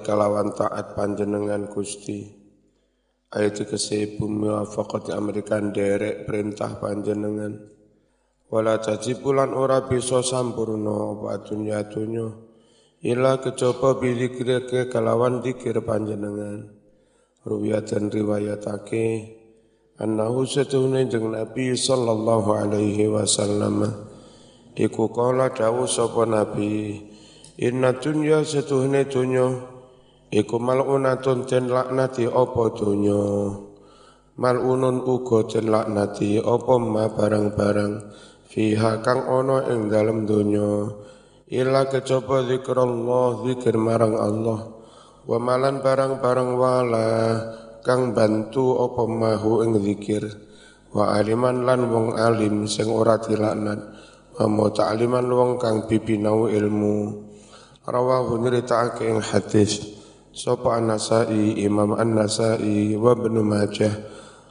kalawan taat panjenengan Gusti. Ayat kese bumi wafaqati Amerikan derek perintah panjenengan. Wala bulan ora bisa sampurno apa dunya dunya. Ila kecoba bidzikir ke kalawan dikir panjenengan. Ruwiyatan riwayatake annahu satune jeung Nabi sallallahu alaihi wasallam. Iku kala dawuh sapa Nabi inna dunya setuhne dunya iku malunatun den laknati apa dunya malunun uga den laknati apa ma barang-barang fiha kang ana ing dalem dunya illa kecapa zikrullah zikir marang Allah. Wa malan barang-barang wala kang bantu apa mahu ing zikir. Wa aliman lan wong alim sing ora dilaknat. Wa muta'aliman wong kang bibinau ilmu. Rawahu nyritake ing hadis sapa an-nasai imam an-nasai wa ibnu majah.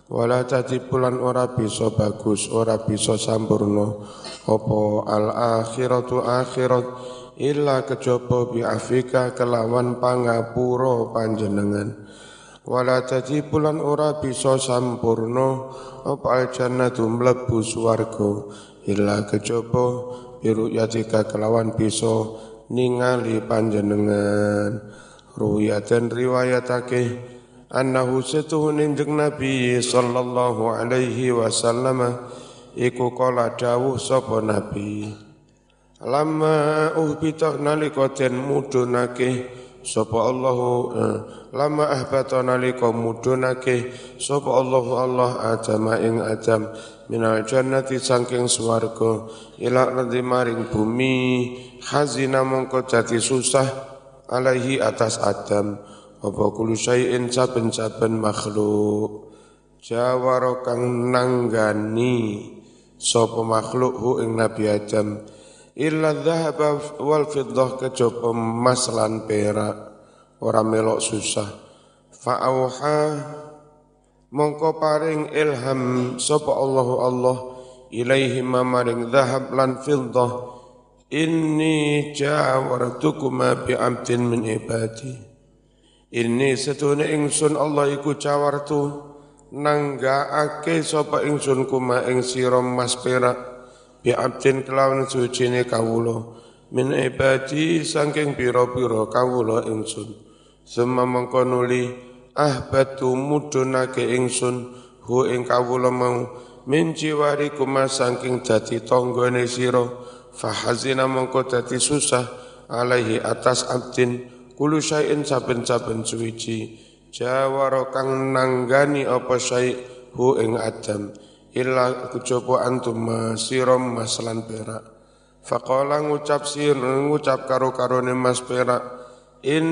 Wala pulan ora bisa bagus ora bisa sampurno apa al akhiratu akhirat illa kejaba bi afika kelawan pangapura panjenengan. Wala pulan ora bisa sampurno apa al jannatu mlebu swarga. Illa kejaba biru yatika kelawan bisa ningali panjenengan ruwiyatan riwayatake annahu setuhunin jeng Nabi sallallahu alaihi wasallam iku kala dawuh sapa Nabi. Lama uhbita nalika mudunake Allah eh, lama ahbata nalika mudunake sapa Allah Allah Adam ing Adam minal jannati saking swarga ila ardi maring bumi hazina mongko dadi susah alaihi atas Adam. Apa kulo syai'in saben-saben makhluk. Jawara kang nanggani sapa makhluk hu ing Nabi Adam. Illa dhahaba wal fiddah kejaba emas lan perak. Ora melok susah. Fa auha mongko paring ilham sapa Allah Allah ilaihi maring dhahab lan fiddah inni jawartukuma bi amtin min ibadi. Inni setune ingsun Allah iku jawartu nanggaake sapa ingsun kuma ing sira mas perak bi abdin kelawan sucine kawula. Min ibadi saking pira-pira kawula ingsun. Summa mengko nuli ahbatu mudunake ingsun hu ing kawula mau min kuma saking dadi tanggane sira fahazina mengko dadi susah alaihi atas abdin kulu syai'in saben-saben suwiji. Jawara kang nanggani apa syai' hu ing adam illa kejaba antum sirom maslan perak. Faqala ngucap sir ngucap karo-karone mas perak in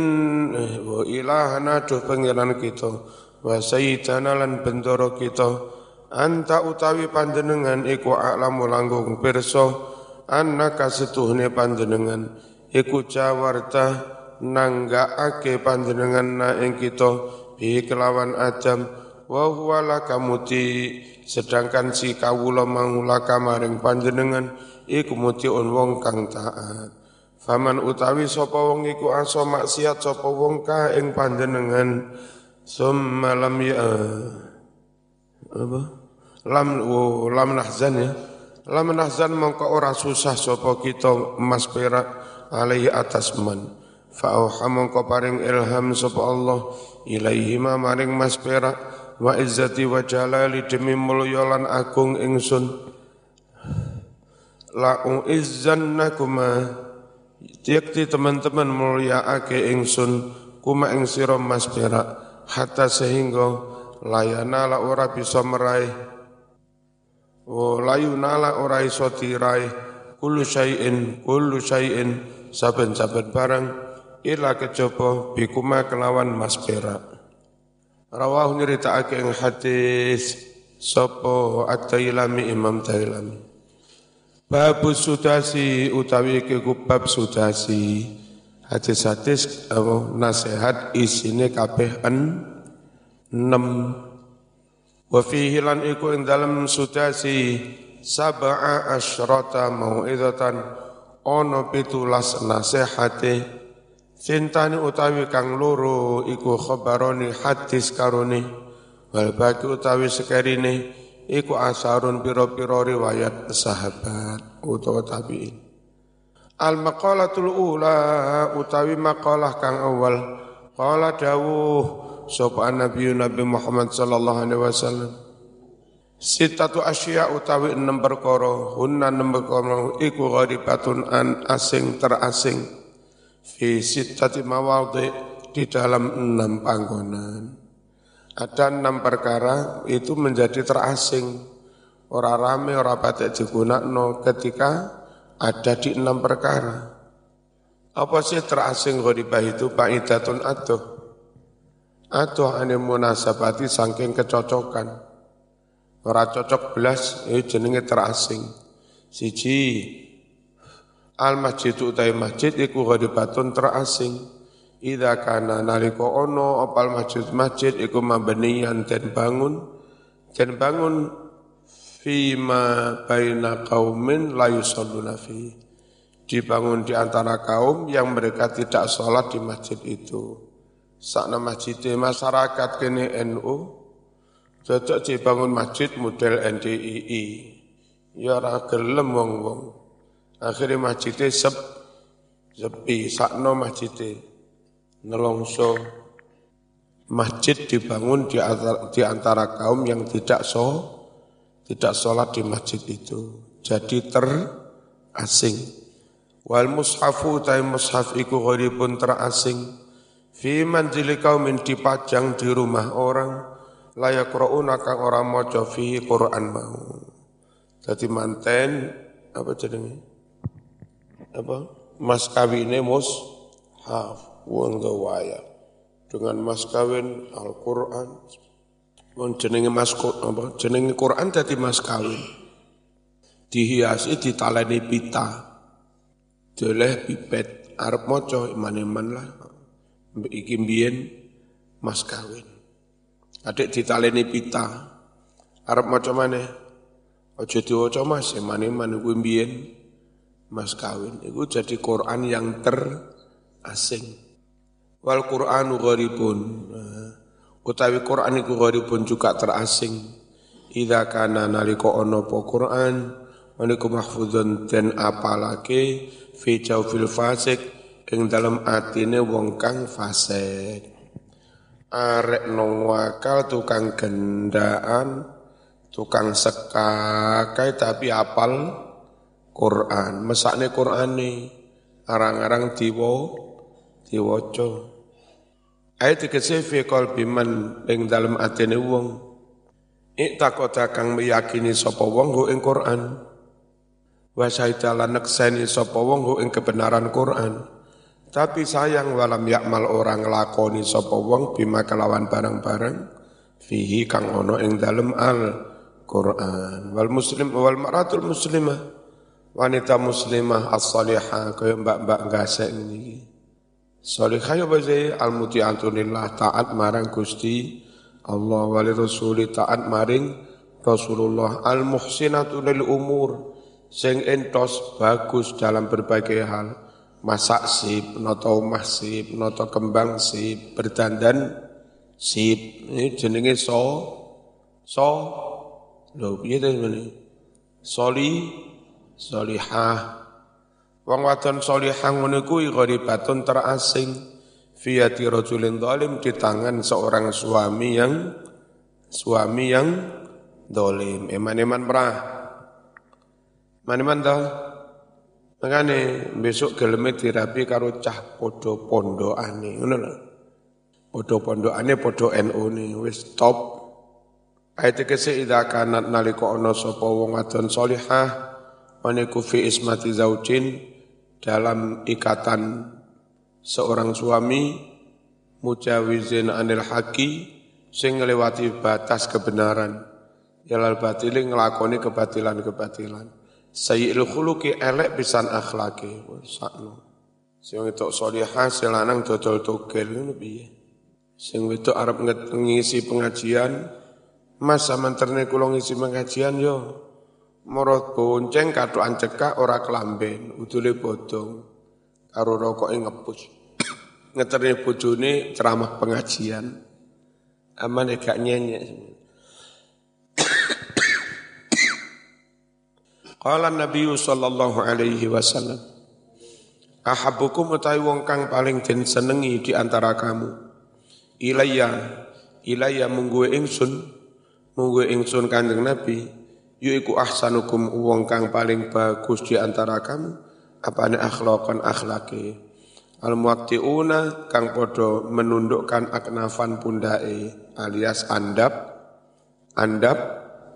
eh, wa ilahana do pangeran kita wa sayyidana lan bendoro kita anta utawi panjenengan iku a'lamu langgung pirsa annaka setuhne panjenengan? Iku jawarta nanggaake panjenengan na ing kita kelawan adam wa huwa lakamuti sedangkan si kawula mangulaka maring panjenengan iku mutiun wong kang taat. Faman utawi sapa wong iku aso maksiat sapa wong ka ing panjenengan? Summa lam ya apa? Lam oh, lam nahzan ya lam nahzan mongko ora susah sapa kita emas perak alaihi atas man. Fa mongko paring ilham sapa Allah ilaihi ma maring mas perak wa izzati wa jalali demi mulya lan agung ingsun. La izzannakuma yakti teman-teman mulia ake ingsun kuma ing sira mas perak hatta sehingga layana la ora bisa meraih oh layuna la ora iso diraih kullu syai'in kullu syai'in saben-saben barang ila kejaba bikuma kelawan mas perak Rawahu nyeritakake ing hadis sapa At-Tailami Imam Tailami. Bab sudasi utawi ke bab sudasi. Hadis-hadis nasihat isine kabeh en enam. Wa fihi lan iku ing dalem sudasi sab'a asyrata mau'izatan ono pitulas nasihate Cintani utawi kang loro iku khabaroni hadis karone wal baki utawi sekerine iku asarun piro-piro riwayat sahabat utawa tabi'in. Al maqalatul ula utawi maqalah kang awal qala dawuh sapa nabi Nabi Muhammad sallallahu alaihi wasallam Sitatu asya utawi enam perkara hunna enam perkara iku gharibatun an asing terasing fi sittati mawadhi di dalam enam panggonan. Ada enam perkara itu menjadi terasing. Orang rame, orang patek no ketika ada di enam perkara. Apa sih terasing gharibah itu Idatun atau atau ane munasabati saking kecocokan. Orang cocok belas, itu jenenge terasing. Siji Al masjid utai masjid iku ghadibatun terasing. Ida kana naliko ono opal masjid masjid iku mabniyan dan bangun dan bangun fima baina kaumin la yusalluna fi. Dibangun di antara kaum yang mereka tidak sholat di masjid itu. Sakna masjid masyarakat kini NU, cocok dibangun masjid model NDII. Ya ora gelem wong-wong. Akhirnya masjidnya sep, sepi, sakno masjidnya. Nelongso masjid dibangun di antara, di antara kaum yang tidak so, tidak sholat di masjid itu. Jadi terasing. Wal mushafu tay mushaf iku pun terasing. Fi manjili kaumin dipajang di rumah orang layak ro'una kang orang maca fi Quran mau. Jadi manten apa jenenge? apa? Mas kawine mus haf wong waya dengan mas kawin Al-Qur'an. Wong jenenge mas apa? Jenenge Quran dadi mas kawin. Dihiasi ditaleni pita. Doleh pipet arep maca iman-iman lah iki mbiyen mas kawin adik ditaleni pita. Arep maca maneh? Aja diwaca mas. Iman-iman kuwi mbiyen mas kawin itu jadi Quran yang terasing. Wal Quranu gharibun. Nah, utawi Quran iku gharibun juga terasing. Idza kana nalika ana apa Quran maniku mahfuzun den apalake fi jawfil fasik ing dalam atine wong kang fasik arek nong wakal tukang gendaan tukang sekakai tapi apal Quran, mesakne Qurane arang-arang diwo diwaca. Ayat dikese fi qalbi man ing dalem atine wong. Iktakota kang meyakini sapa wong ing Quran. Wa syaitala nekseni sapa wong ing kebenaran Quran. Tapi sayang walam yakmal orang lakoni sapa wong bima kelawan barang-barang fihi kang ono ing dalem al Quran wal muslim wal maratul muslimah. Wanita muslimah as-salihah kaya mbak-mbak gasek ini. Salihah ya baze al-muti'atu lillah taat marang Gusti Allah wali rasuli taat maring Rasulullah. Al-muhsinatu lil umur sing entos bagus dalam berbagai hal masak sip, noto omah sip, noto kembang sip, berdandan sip. Ini jenenge so so lho piye to Soli solihah. Wong wadon solihah ngono kuwi gharibatun terasing fiyati rajulin zalim di tangan seorang suami yang suami yang dolim. Eman-eman merah. Eman-eman dah. Makanya besok geleme dirapi karo cah podo pondokane, ngono lho. Podo pondokane podo NU ne wis top. Ayat kese idza kanat nalika ana sapa wong wadon solihah Maniku fi ismati zaujin dalam ikatan seorang suami mujawizin anil haki sing ngelewati batas kebenaran jalal batili ngelakoni kebatilan-kebatilan sayyidul khuluqi elek pisan akhlaki sakno sing itu solihah selanang dodol togel ngono piye sing itu arep ngisi pengajian Mas samanterne kula ngisi pengajian yo Morot bonceng katuan cekak ora kelamben, udule bodong, karo rokoke ngepus. ngeterne bojone ceramah pengajian. Aman gak nyenyek. Qala Nabi sallallahu alaihi wasallam Ahabukum utai wong kang paling den senengi di antara kamu? Ilayya ilayya mungguwe ingsun mungguwe ingsun Kanjeng Nabi yaiku ahsanukum wong kang paling bagus di antara kamu? Apane akhlakon akhlake? Al muwattiuna kang podo menundukkan aknafan pundae alias andap andap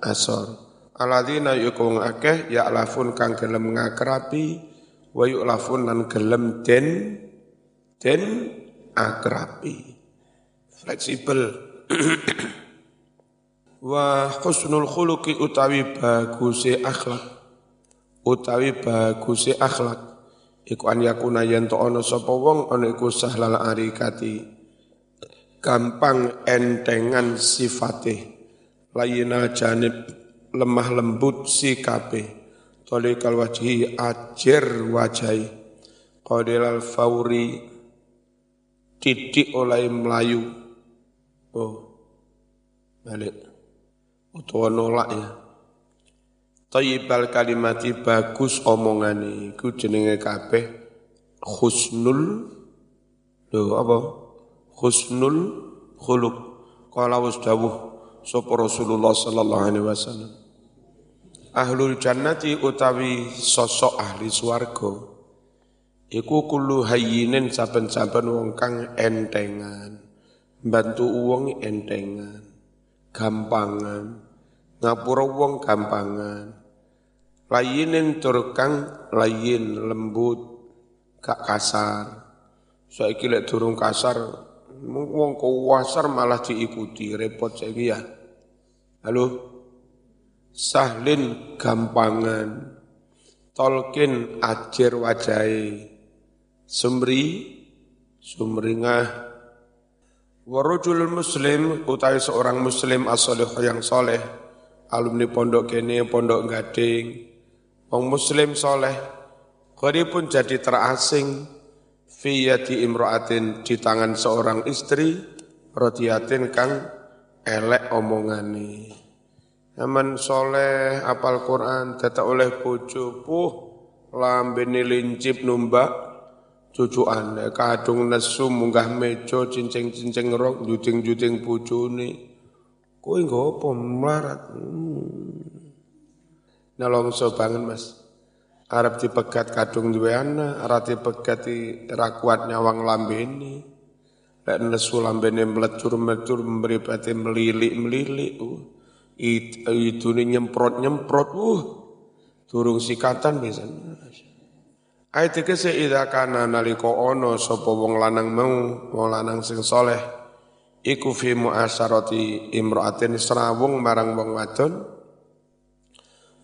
asor Aladina yukung akeh ya lafun kang gelem ngakrapi wa lafun lan gelem den den akrapi. Fleksibel. wa husnul khuluqi utawi baguse akhlak. Utawi baguse akhlak. Iku an yakuna yen to ana sapa wong ana iku sahlal arikati. Gampang entengan sifate layina janib lemah lembut si kape tolikal wajhi ajer wajai. Qadilal fauri titik oleh melayu. Oh balik. Utawa nolak ya. Tayyibal kalimati bagus omongane. Iku jenenge kabeh husnul lho apa? Husnul khuluq. Qala wasdawuh sapa Rasulullah sallallahu alaihi wasallam ahlul jannati utawi sosok ahli swarga. Iku kullu hayyinin saben-saben wong kang entengan bantu wong entengan gampangan ngapura wong gampangan. Layinin tur kang layin lembut gak kasar. Saiki lek durung kasar wong kuwasar malah diikuti repot saiki ya. Halo sahlin gampangan. Tolkin ajer wajai sumri sumringah. Warujul muslim utawi seorang muslim as yang soleh alumni pondok kene pondok gading. Wong muslim soleh pun jadi terasing. Fiyati imro'atin di tangan seorang istri rotiatin kang elek omongani. Aman soleh apal Quran tata oleh bojo puh lambene lincip numba cucuan kadung nesu munggah mejo cincing-cincing rok juting-juting bojone. Kowe nggo apa melarat? Hmm. nalongso banget Mas. Arab dipegat kadung duwe ana arab dipegat ra kuat nyawang lambene. Lek nesu lambene melecur-melecur mripate melilik-melilik uh itu nih nyemprot nyemprot uh turung sikatan biasanya ayat kese ida kana naliko ono sapa wong lanang mau wong lanang sing soleh. Iku fi muasarati imraatin serawung marang wong wadon.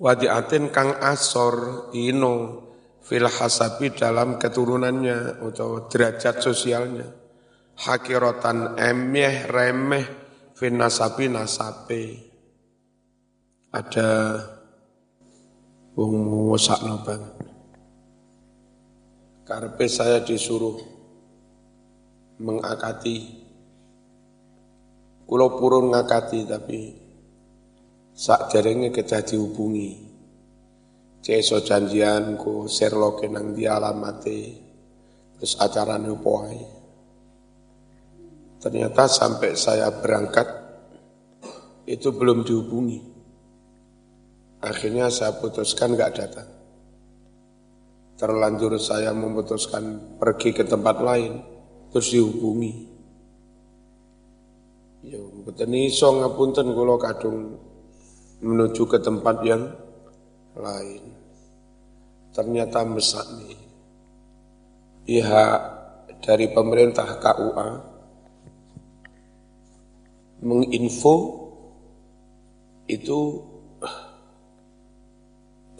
Wadiatin kang asor ino fil hasabi dalam keturunannya atau derajat sosialnya. Hakirotan emeh remeh fin nasabi nasabe ada wong ngosakno banget. Karpe saya disuruh mengakati Kulo purun ngakati tapi sak derenge kedah dihubungi. Ceso janjian ku Sherlock nang di alamate terus acarane opo Ternyata sampai saya berangkat itu belum dihubungi. Akhirnya saya putuskan nggak datang. Terlanjur saya memutuskan pergi ke tempat lain, terus dihubungi. Ya, betul iso ngapunten kula kadung menuju ke tempat yang lain. Ternyata mesak nih. Pihak dari pemerintah KUA menginfo itu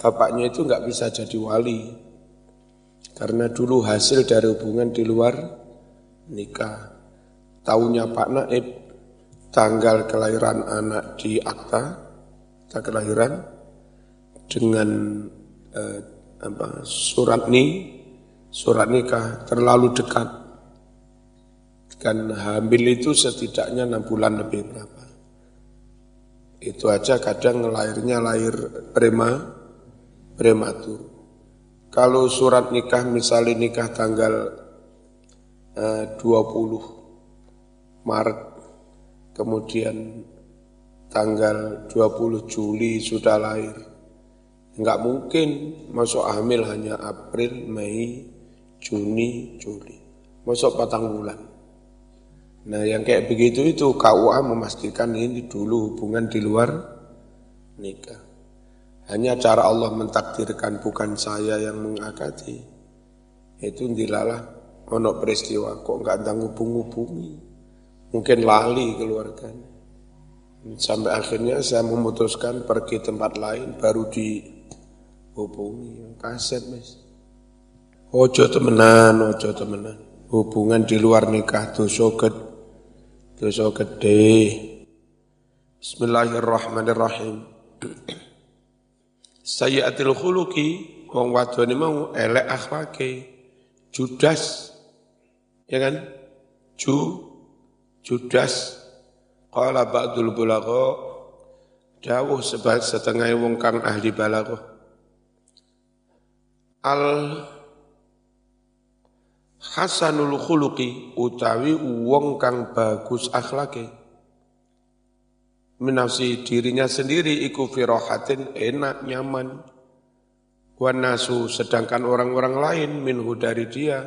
bapaknya itu nggak bisa jadi wali karena dulu hasil dari hubungan di luar nikah. Tahunya Pak Naib tanggal kelahiran anak di akta, tak kelahiran dengan eh, apa, surat ni, surat nikah terlalu dekat. Kan hamil itu setidaknya enam bulan lebih berapa. Itu aja kadang lahirnya lahir prema, prematur. Kalau surat nikah misalnya nikah tanggal eh, 20 Maret, kemudian tanggal 20 Juli sudah lahir. Enggak mungkin masuk hamil hanya April, Mei, Juni, Juli. Masuk patang bulan. Nah yang kayak begitu itu KUA memastikan ini dulu hubungan di luar nikah. Hanya cara Allah mentakdirkan bukan saya yang mengakati. Itu dilalah ono peristiwa kok enggak ada hubung-hubungi. Mungkin lali keluarganya. Sampai akhirnya saya memutuskan pergi tempat lain baru dihubungi. Kaset mas. Ojo temenan, ojo temenan. Hubungan di luar nikah dosa gede dosa. Bismillahirrahmanirrahim. Sayyatil khuluqi wong wadone mau elek akhlake. Judas. Ya kan? Ju Judas qala ba'dul bulagha dawuh sebab setengah wong kang ahli balaghah. Al hasanul khuluqi utawi wong kang bagus akhlake menafsi dirinya sendiri iku firohatin enak nyaman. Wanasu sedangkan orang-orang lain minhu dari dia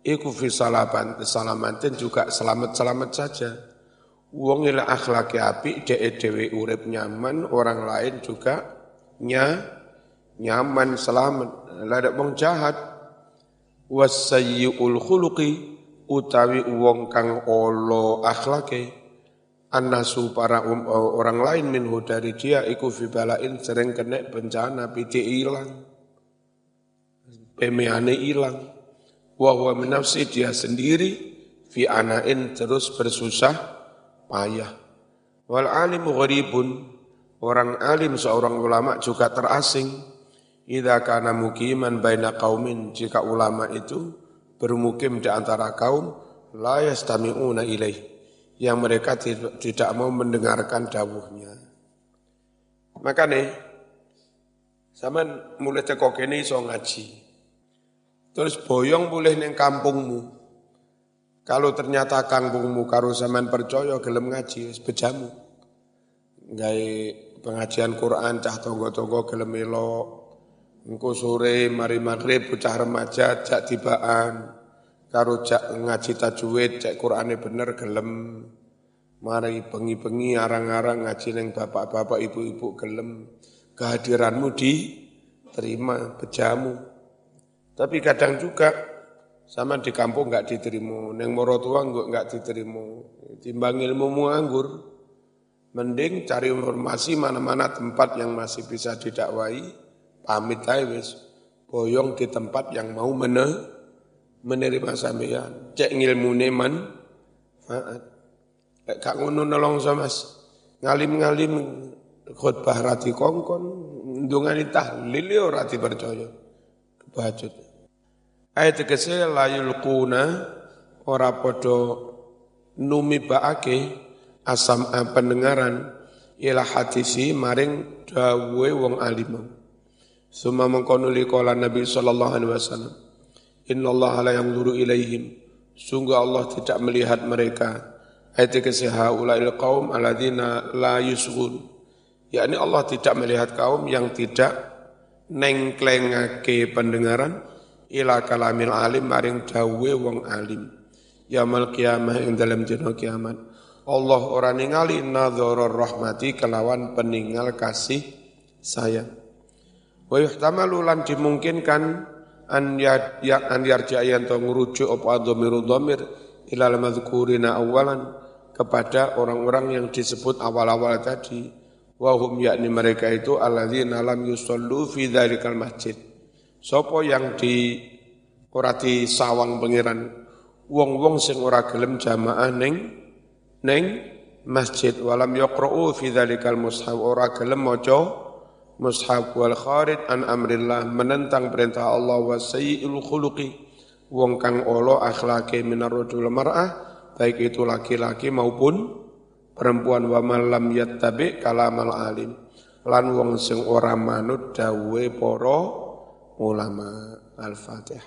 iku fi salaban salamatin juga selamat-selamat saja. Wong ila akhlaki api de dewe urip nyaman orang lain juga nya nyaman selamat. Ada wong jahat wasayyi'ul khuluqi utawi wong kang olo akhlake annasu para um, orang lain minhu dari dia iku fi balain sering kena bencana piti ilang pemeane ilang. Wa huwa nafsi dia sendiri fi anain terus bersusah payah. Wal alim gharibun orang alim seorang ulama juga terasing. Idza kana mukiman baina qaumin jika ulama itu bermukim di antara kaum la yastami'una ilaih yang mereka tidak mau mendengarkan dawuhnya. Makanya zaman mulai teko kene iso ngaji. Terus boyong boleh neng kampungmu. Kalau ternyata kampungmu karo zaman percaya gelem ngaji bejamu. Gawe pengajian Quran cah tonggo-tonggo gelem elok Engko sore mari maghrib bocah remaja jak tibaan karo jak ngaji tajwid cek Qur'ane bener gelem. Mari bengi-bengi arang-arang ngaji neng bapak-bapak ibu-ibu gelem. Kehadiranmu diterima bejamu. Tapi kadang juga sama di kampung nggak diterima, neng morotua nggak diterima. Timbang ilmu anggur, mending cari informasi mana-mana tempat yang masih bisa didakwai, pamit aja boyong di tempat yang mau mene, menerima sampeyan. Cek ngilmune man. Faat. Kak ngono nolong sama ngalim-ngalim khutbah rati kongkon ndungani tahlil yo rati percaya kebajut ayat tegese layul kuna ora podo numi baake asam pendengaran. Ila hatisi maring dawe wong alimah Suma mengkonuli kala Nabi sallallahu alaihi wasallam. Inna Allah la yanzuru ilaihim. Sungguh Allah tidak melihat mereka. Ayat kesiha ulail kaum aladina la yusgun. Yakni Allah tidak melihat kaum yang tidak nengklengake pendengaran ila kalamil alim maring dawe wong alim. Yamal kiamah ing dalam dina kiamat. Allah ora ningali nadhara rahmati kelawan peninggal kasih sayang. Wa yuhtamalu lan dimungkinkan an ya, ya an yarja to ngurujuk apa dhamiru dhamir ilal madhkurina awalan kepada orang-orang yang disebut awal-awal tadi. Wa hum yakni mereka itu alladzina lam yusallu fi dzalikal masjid. Sapa yang di ora di sawang pangeran wong-wong sing ora gelem jamaah ning ning masjid. Walam yaqra'u fi dzalikal mushaf ora gelem maca mushaf wal kharid an amrillah menentang perintah Allah wa sayyi'ul khuluqi wong kang olo akhlake minar rajul mar'ah baik itu laki-laki maupun perempuan wa malam yattabi kalamal alim lan wong sing ora manut dawe para ulama. Al-fatihah